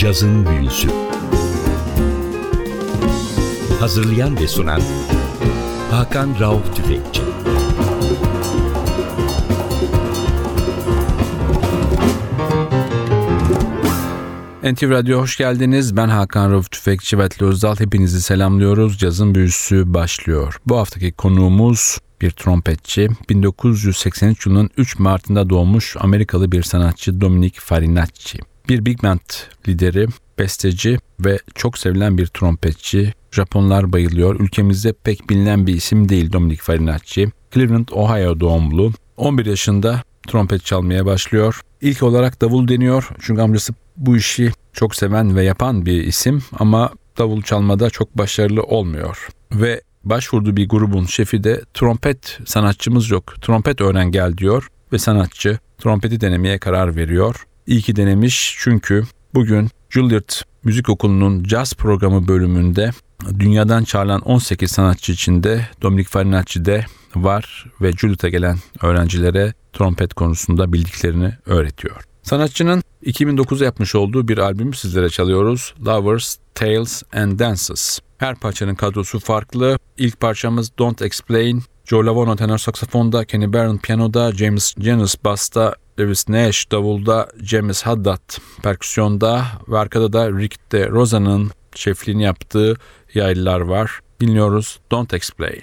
Cazın Büyüsü Hazırlayan ve sunan Hakan Rauf Tüfekçi NTV Radyo hoş geldiniz. Ben Hakan Rauf Tüfekçi ve Özdal. Hepinizi selamlıyoruz. Cazın Büyüsü başlıyor. Bu haftaki konuğumuz bir trompetçi. 1983 yılının 3 Mart'ında doğmuş Amerikalı bir sanatçı Dominic Farinacci. Bir big band lideri, besteci ve çok sevilen bir trompetçi. Japonlar bayılıyor. Ülkemizde pek bilinen bir isim değil Dominic Farinacci. Cleveland, Ohio doğumlu. 11 yaşında trompet çalmaya başlıyor. İlk olarak davul deniyor çünkü amcası bu işi çok seven ve yapan bir isim ama davul çalmada çok başarılı olmuyor. Ve başvurduğu bir grubun şefi de trompet sanatçımız yok. Trompet öğren gel diyor ve sanatçı trompeti denemeye karar veriyor. İyi ki denemiş çünkü bugün Juilliard Müzik Okulu'nun caz programı bölümünde dünyadan çağrılan 18 sanatçı içinde Dominic Farinacci de var ve Juilliard'a gelen öğrencilere trompet konusunda bildiklerini öğretiyor. Sanatçının 2009'da yapmış olduğu bir albümü sizlere çalıyoruz. Lovers, Tales and Dances. Her parçanın kadrosu farklı. İlk parçamız Don't Explain. Joe Lavono tenor saksafonda, Kenny Barron piyanoda, James Janis basta, Lewis Nash davulda, James Haddad perküsyonda ve arkada da Rick de Rosa'nın şefliğini yaptığı yaylılar var. Dinliyoruz Don't Explain.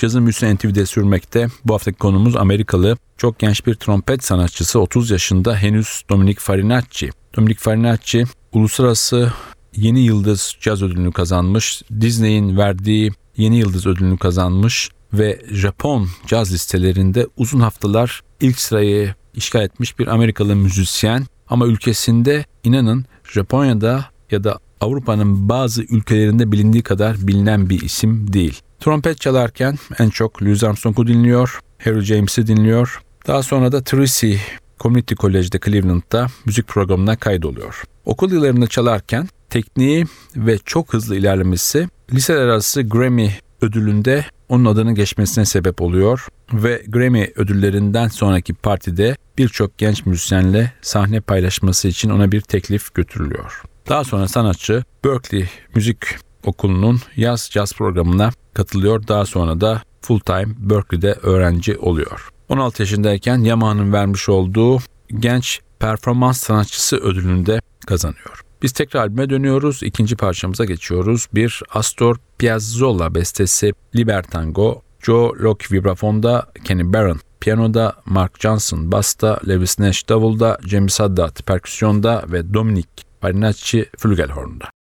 Cazın büyüsü NTV'de sürmekte. Bu haftaki konumuz Amerikalı çok genç bir trompet sanatçısı 30 yaşında henüz Dominic Farinacci. Dominic Farinacci uluslararası Yeni Yıldız Caz ödülünü kazanmış. Disney'in verdiği Yeni Yıldız ödülünü kazanmış ve Japon caz listelerinde uzun haftalar ilk sırayı işgal etmiş bir Amerikalı müzisyen ama ülkesinde inanın Japonya'da ya da Avrupa'nın bazı ülkelerinde bilindiği kadar bilinen bir isim değil. Trompet çalarken en çok Louis Armstrong'u dinliyor, Harry James'i dinliyor. Daha sonra da Tracy Community College'de Cleveland'da müzik programına kaydoluyor. Okul yıllarında çalarken tekniği ve çok hızlı ilerlemesi liseler arası Grammy ödülünde onun adının geçmesine sebep oluyor ve Grammy ödüllerinden sonraki partide birçok genç müzisyenle sahne paylaşması için ona bir teklif götürülüyor. Daha sonra sanatçı Berkeley Müzik Okulu'nun yaz caz programına katılıyor. Daha sonra da full time Berkeley'de öğrenci oluyor. 16 yaşındayken Yamaha'nın vermiş olduğu genç performans sanatçısı ödülünü de kazanıyor. Biz tekrar albüme dönüyoruz. İkinci parçamıza geçiyoruz. Bir Astor Piazzolla bestesi Libertango. Joe Locke vibrafonda, Kenny Barron piyanoda, Mark Johnson basta, Lewis Nash davulda, James Haddad perküsyonda ve Dominic Farinacci flügelhorn'da.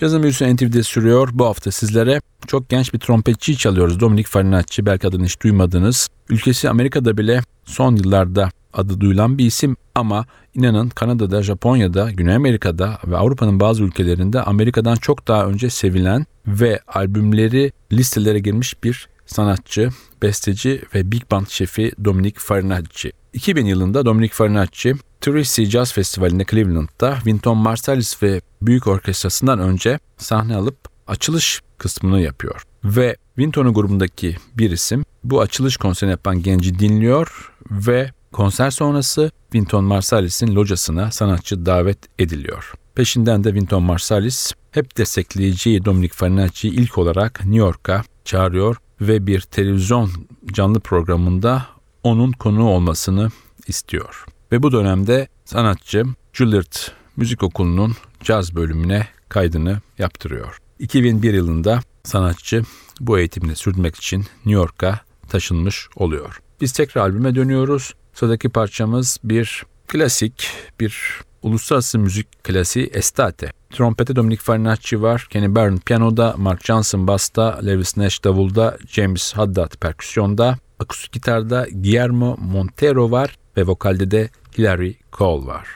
Cazın büyüsü NTV'de sürüyor. Bu hafta sizlere çok genç bir trompetçi çalıyoruz. Dominic Farinacci belki adını hiç duymadınız. Ülkesi Amerika'da bile son yıllarda adı duyulan bir isim ama inanın Kanada'da, Japonya'da, Güney Amerika'da ve Avrupa'nın bazı ülkelerinde Amerika'dan çok daha önce sevilen ve albümleri listelere girmiş bir sanatçı, besteci ve big band şefi Dominic Farinacci. 2000 yılında Dominic Farinacci, Tracy Jazz Festivali'nde Cleveland'da Winton Marsalis ve büyük orkestrasından önce sahne alıp açılış kısmını yapıyor. Ve Winton'un grubundaki bir isim bu açılış konserini yapan genci dinliyor ve konser sonrası Winton Marsalis'in locasına sanatçı davet ediliyor. Peşinden de Winton Marsalis hep destekleyeceği Dominic Farinacci'yi ilk olarak New York'a çağırıyor ve bir televizyon canlı programında onun konuğu olmasını istiyor. Ve bu dönemde sanatçı Juilliard Müzik Okulu'nun caz bölümüne kaydını yaptırıyor. 2001 yılında sanatçı bu eğitimini sürdürmek için New York'a taşınmış oluyor. Biz tekrar albüme dönüyoruz. Sıradaki parçamız bir klasik, bir uluslararası müzik klasiği Estate. Trompete Dominic Farinacci var, Kenny Barron piyanoda, Mark Johnson basta, Lewis Nash davulda, James Haddad perküsyonda, akustik gitarda Guillermo Montero var ve vokalde de Hilary Cole var.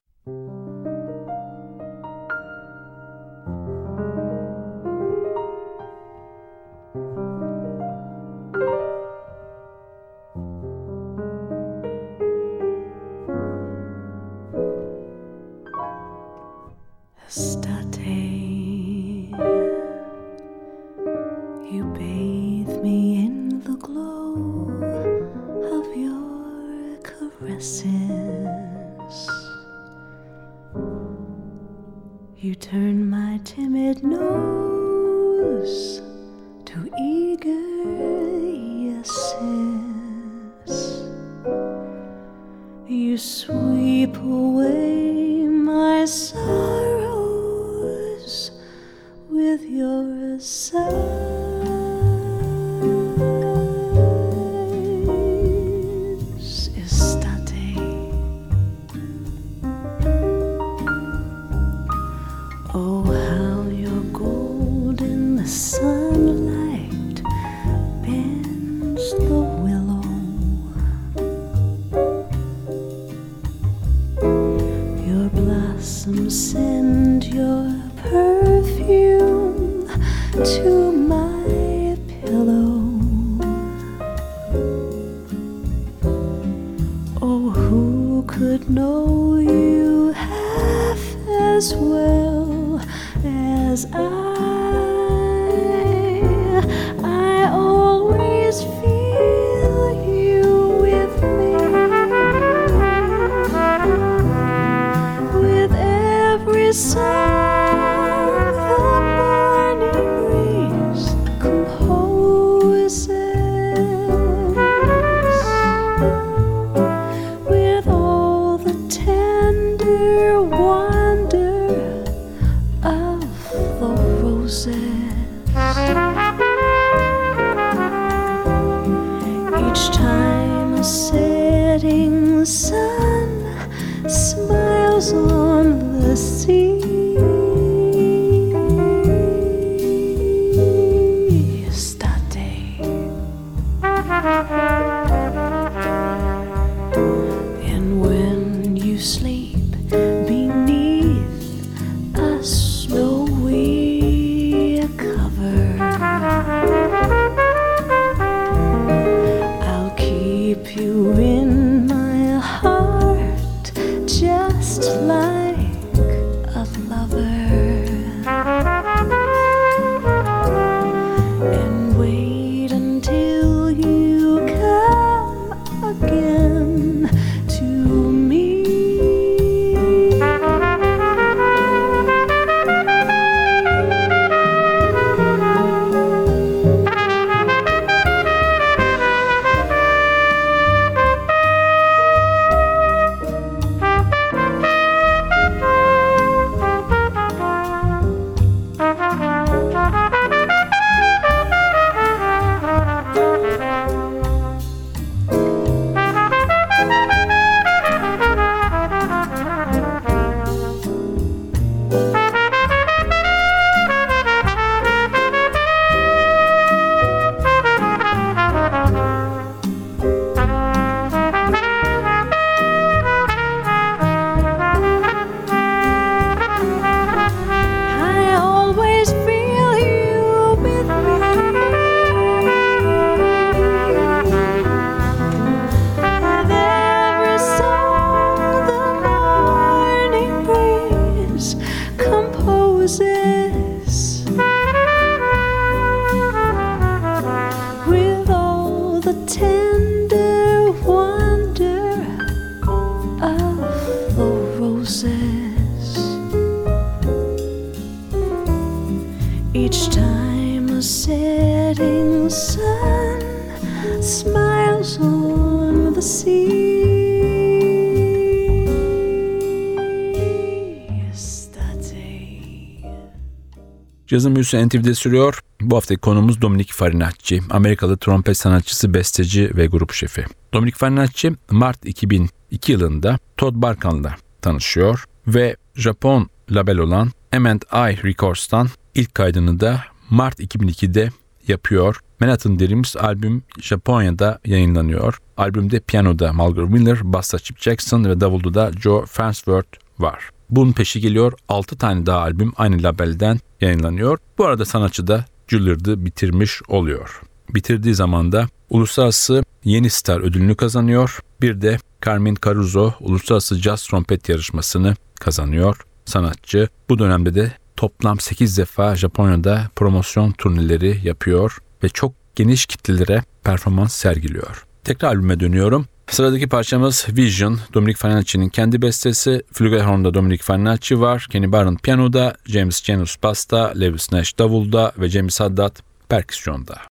Cazın büyüsü NTV'de sürüyor. Bu haftaki konumuz Dominic Farinacci. Amerikalı trompet sanatçısı, besteci ve grup şefi. Dominic Farinacci Mart 2002 yılında Todd Barkan'la tanışıyor ve Japon label olan M&I Records'tan ilk kaydını da Mart 2002'de yapıyor. Manhattan Dreams albüm Japonya'da yayınlanıyor. Albümde piyanoda Mulger Miller, bassa Chip Jackson ve davulda da Joe Farnsworth var. Bunun peşi geliyor 6 tane daha albüm aynı labelden yayınlanıyor. Bu arada sanatçı da Juilliard'ı bitirmiş oluyor. Bitirdiği zaman da Uluslararası Yeni Star ödülünü kazanıyor. Bir de Carmen Caruso Uluslararası Jazz Trompet yarışmasını kazanıyor. Sanatçı bu dönemde de toplam 8 defa Japonya'da promosyon turneleri yapıyor ve çok geniş kitlelere performans sergiliyor. Tekrar albüme dönüyorum. Sıradaki parçamız Vision, Dominic Farinacci'nin kendi bestesi. Flugelhorn'da Dominic Farinacci var, Kenny Barron piyanoda, James Janus basta, Lewis Nash davulda ve James Haddad perküsyonda.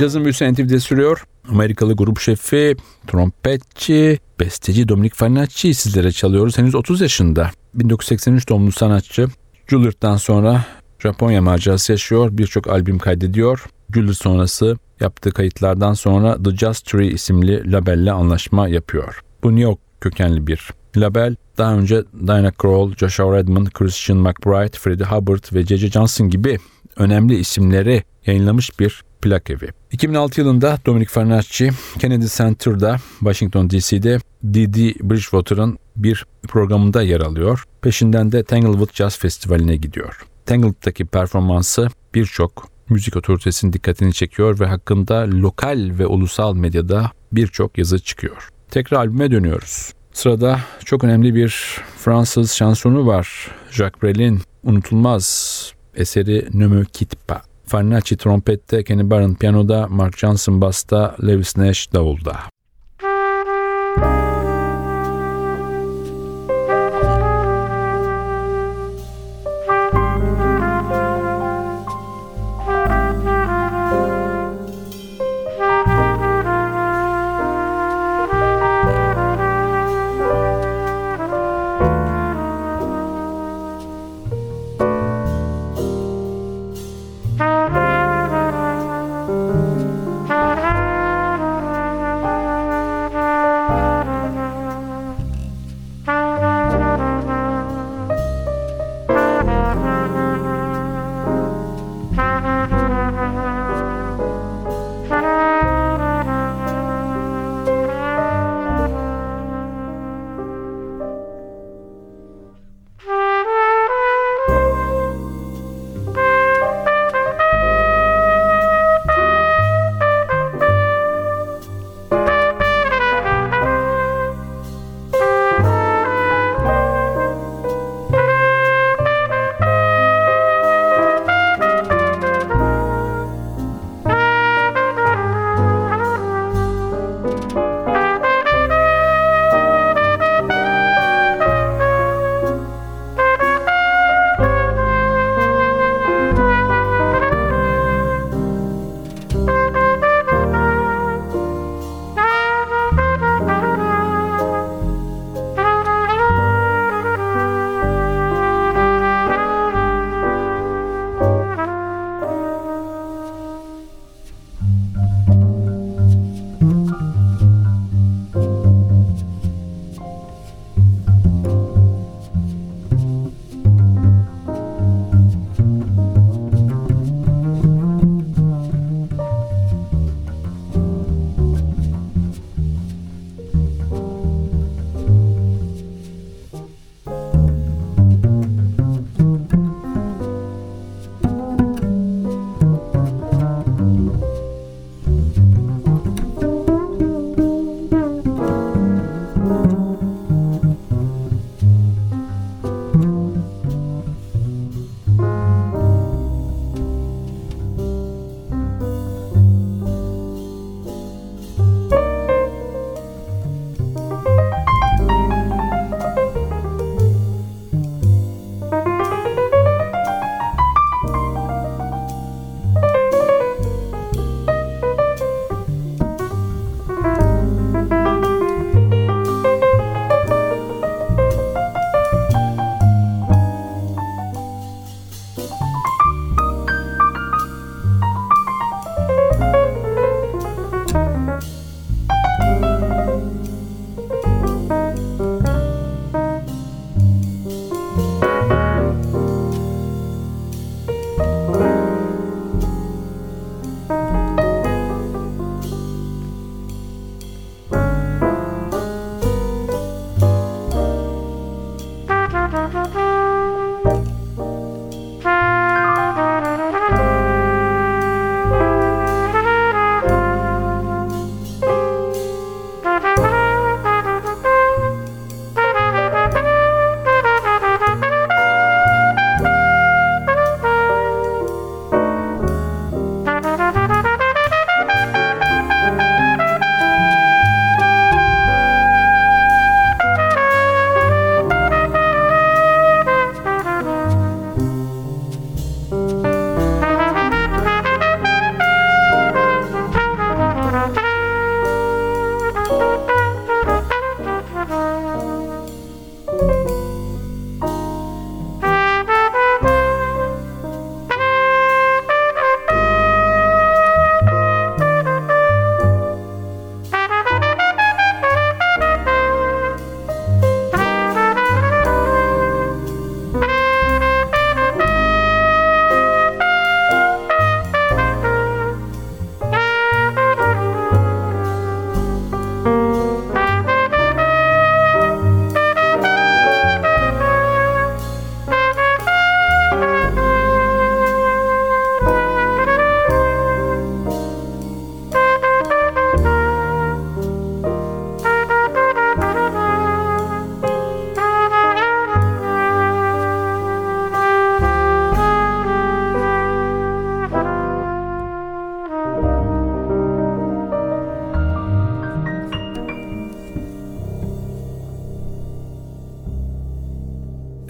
Cazın büyüsü NTV'de sürüyor. Amerikalı grup şefi, trompetçi, besteci Dominic Farinacci sizlere çalıyoruz. Henüz 30 yaşında. 1983 doğumlu sanatçı. Juilliard'dan sonra Japonya macerası yaşıyor. Birçok albüm kaydediyor. Juilliard sonrası yaptığı kayıtlardan sonra The Jazz Tree isimli labelle anlaşma yapıyor. Bu New York kökenli bir label. Daha önce Diana Krall, Joshua Redman, Christian McBride, Freddie Hubbard ve J.J. Johnson gibi önemli isimleri yayınlamış bir plak evi. 2006 yılında Dominic Farinacci Kennedy Center'da Washington DC'de D.D. Bridgewater'ın bir programında yer alıyor. Peşinden de Tanglewood Jazz Festivali'ne gidiyor. Tanglewood'daki performansı birçok müzik otoritesinin dikkatini çekiyor ve hakkında lokal ve ulusal medyada birçok yazı çıkıyor. Tekrar albüme dönüyoruz. Sırada çok önemli bir Fransız şansonu var. Jacques Brel'in unutulmaz eseri Ne me quitte pas. Farinacci trompette, Kenny Barron piyanoda, Mark Johnson basta, Lewis Nash davulda.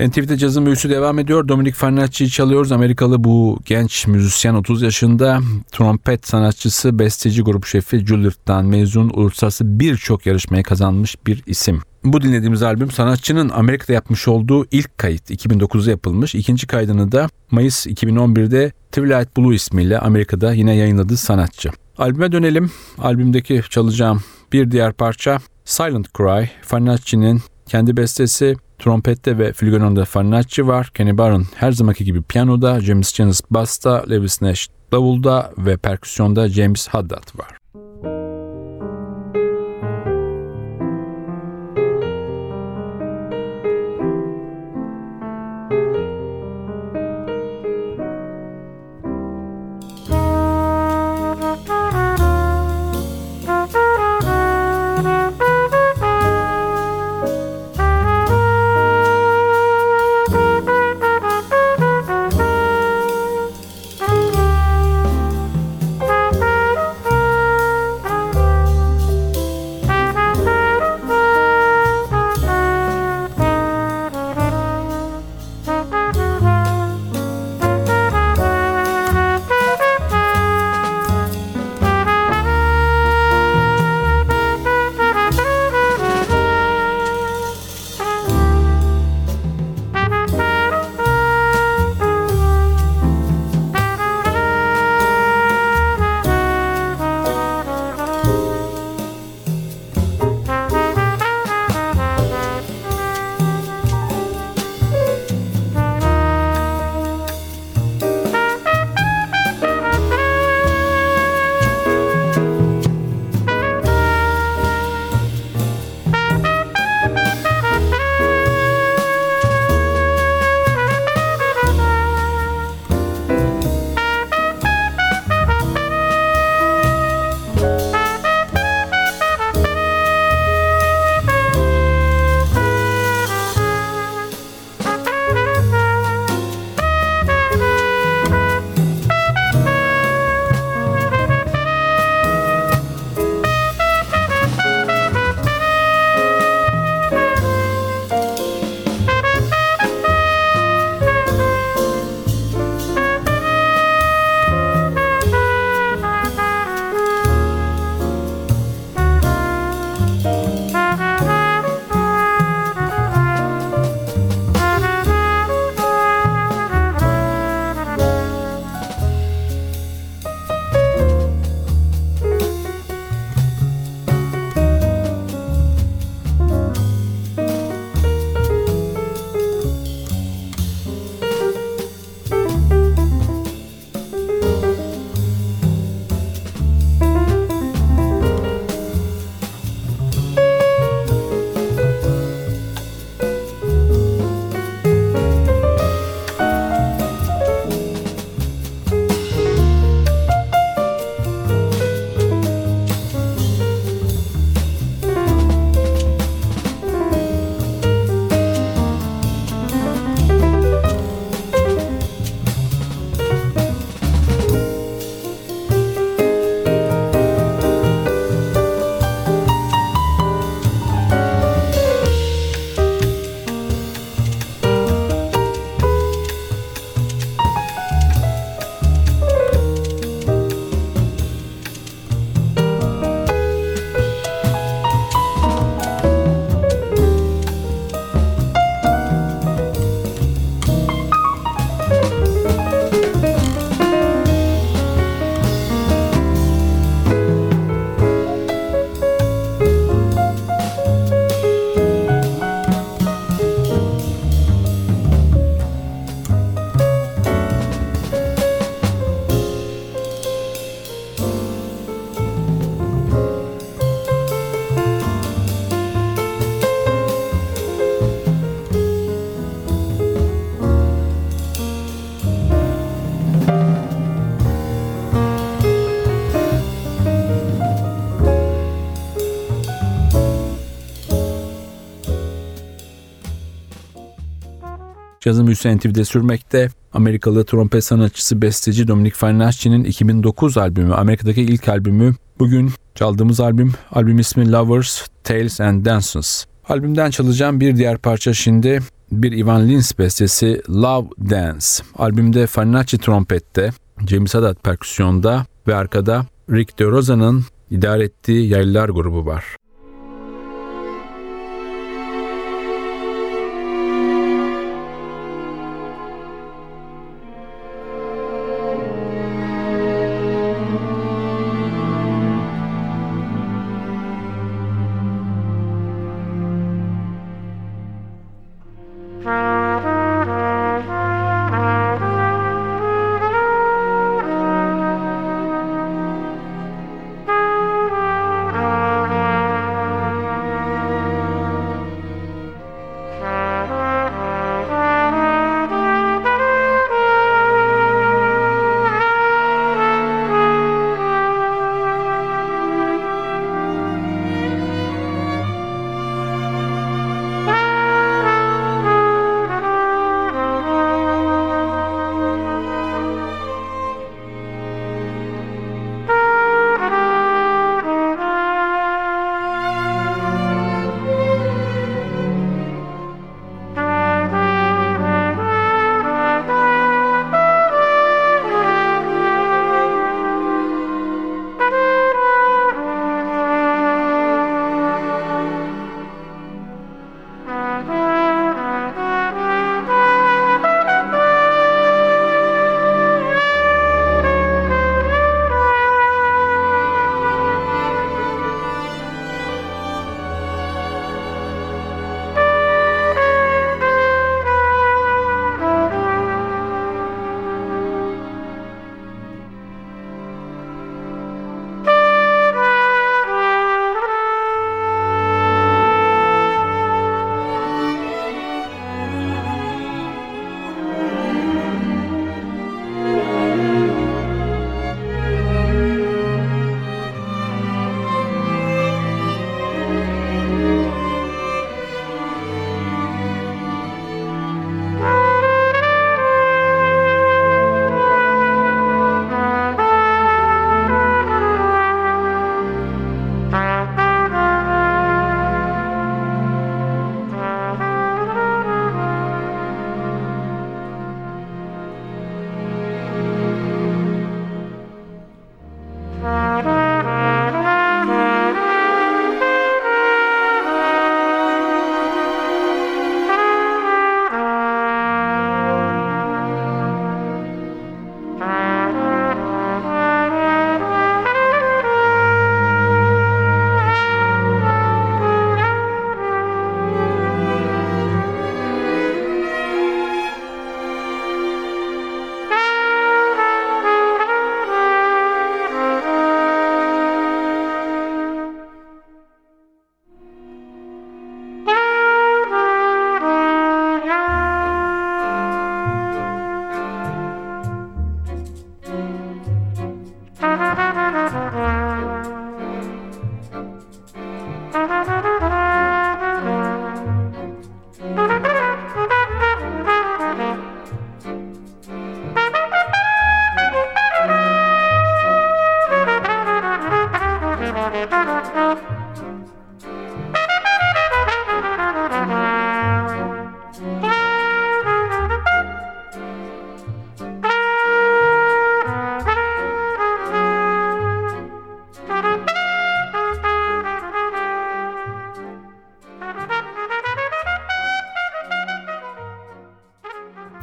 NTV'de cazın büyüsü devam ediyor. Dominic Farnacci'yi çalıyoruz. Amerikalı bu genç müzisyen 30 yaşında. Trompet sanatçısı, besteci, grup şefi Juilliard'dan mezun uluslararası birçok yarışmaya kazanmış bir isim. Bu dinlediğimiz albüm sanatçının Amerika'da yapmış olduğu ilk kayıt 2009'da yapılmış. İkinci kaydını da Mayıs 2011'de Twilight Blue ismiyle Amerika'da yine yayınladı sanatçı. Albüme dönelim. Albümdeki çalacağım bir diğer parça Silent Cry. Farnacci'nin kendi bestesi Trompette ve flügelonda Farnacci var. Kenny Barron her zamanki gibi piyanoda, James Janis basta, Lewis Nash davulda ve perküsyonda James Haddad var. Cazın büyüsü NTV'de sürmekte. Amerikalı trompet sanatçısı besteci Dominic Farnacci'nin 2009 albümü, Amerika'daki ilk albümü. Bugün çaldığımız albüm, albüm ismi Lovers, Tales and Dances. Albümden çalacağım bir diğer parça şimdi bir Ivan Lins bestesi Love Dance. Albümde Farinacci trompette, James Haddad perküsyonda ve arkada Rick De Rosa'nın idare ettiği yaylılar grubu var.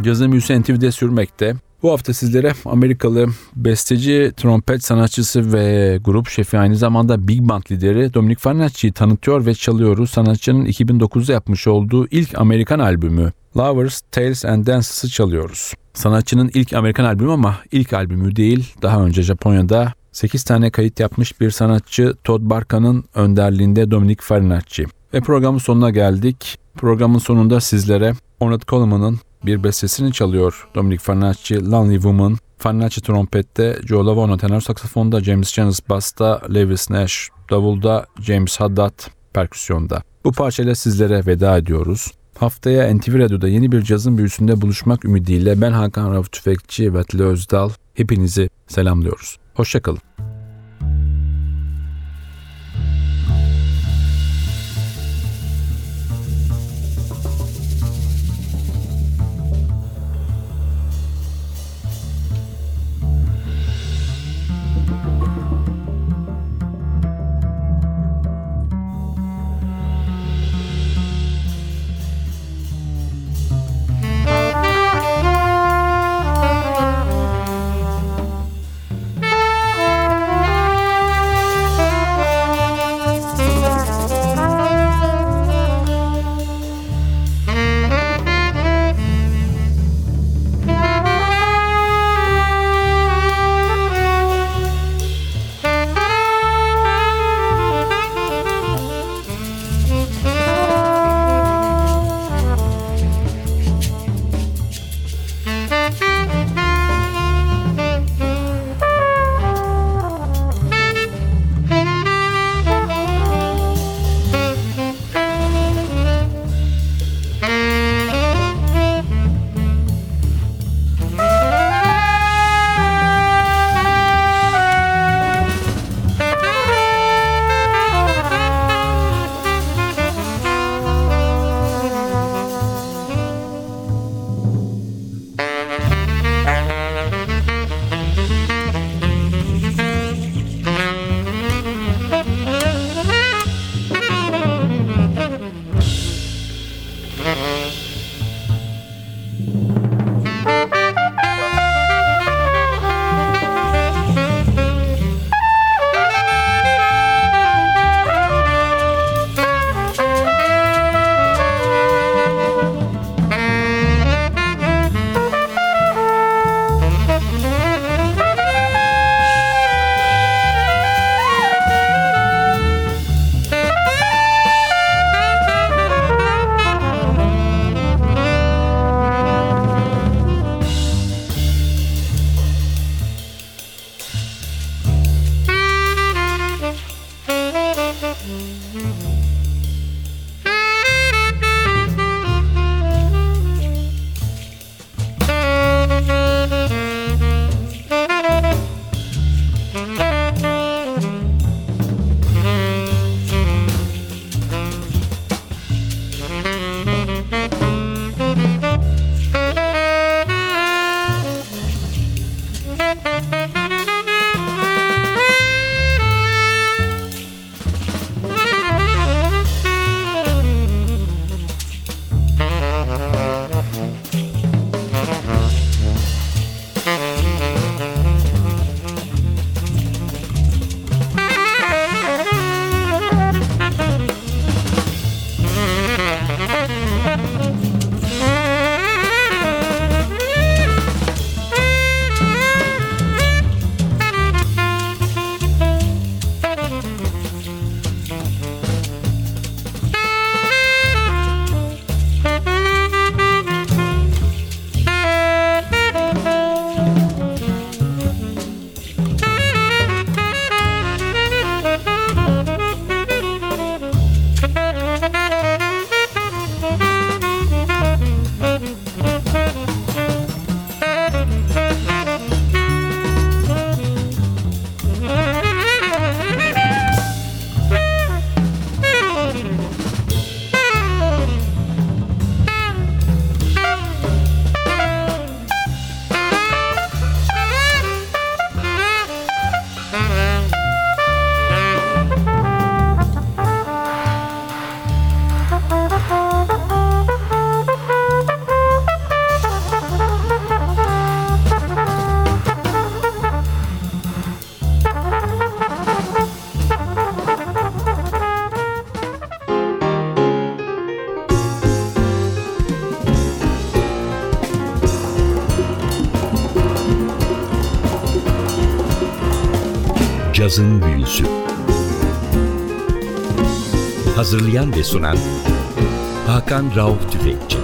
Cazın büyüsü NTV'de sürmekte. Bu hafta sizlere Amerikalı besteci, trompet sanatçısı ve grup şefi aynı zamanda Big Band lideri Dominic Farnacci'yi tanıtıyor ve çalıyoruz. Sanatçının 2009'da yapmış olduğu ilk Amerikan albümü Lovers, Tales and Dances'ı çalıyoruz. Sanatçının ilk Amerikan albümü ama ilk albümü değil. Daha önce Japonya'da 8 tane kayıt yapmış bir sanatçı Todd Barka'nın önderliğinde Dominic Farinacci. Ve programın sonuna geldik. Programın sonunda sizlere Ornette Coleman'ın bir bestesini çalıyor Dominic Farnacci, Lonely Woman. Farnacci trompette, Joe Lavono tenor saksafonda, James Janis basta, Lewis Nash davulda, James Haddad perküsyonda. Bu parçayla sizlere veda ediyoruz. Haftaya NTV Radyo'da yeni bir cazın büyüsünde buluşmak ümidiyle ben Hakan Rauf Tüfekçi ve Atli Özdal hepinizi selamlıyoruz. Hoşçakalın. Hazırlayan ve sunan Hakan Rauf Tüfekçi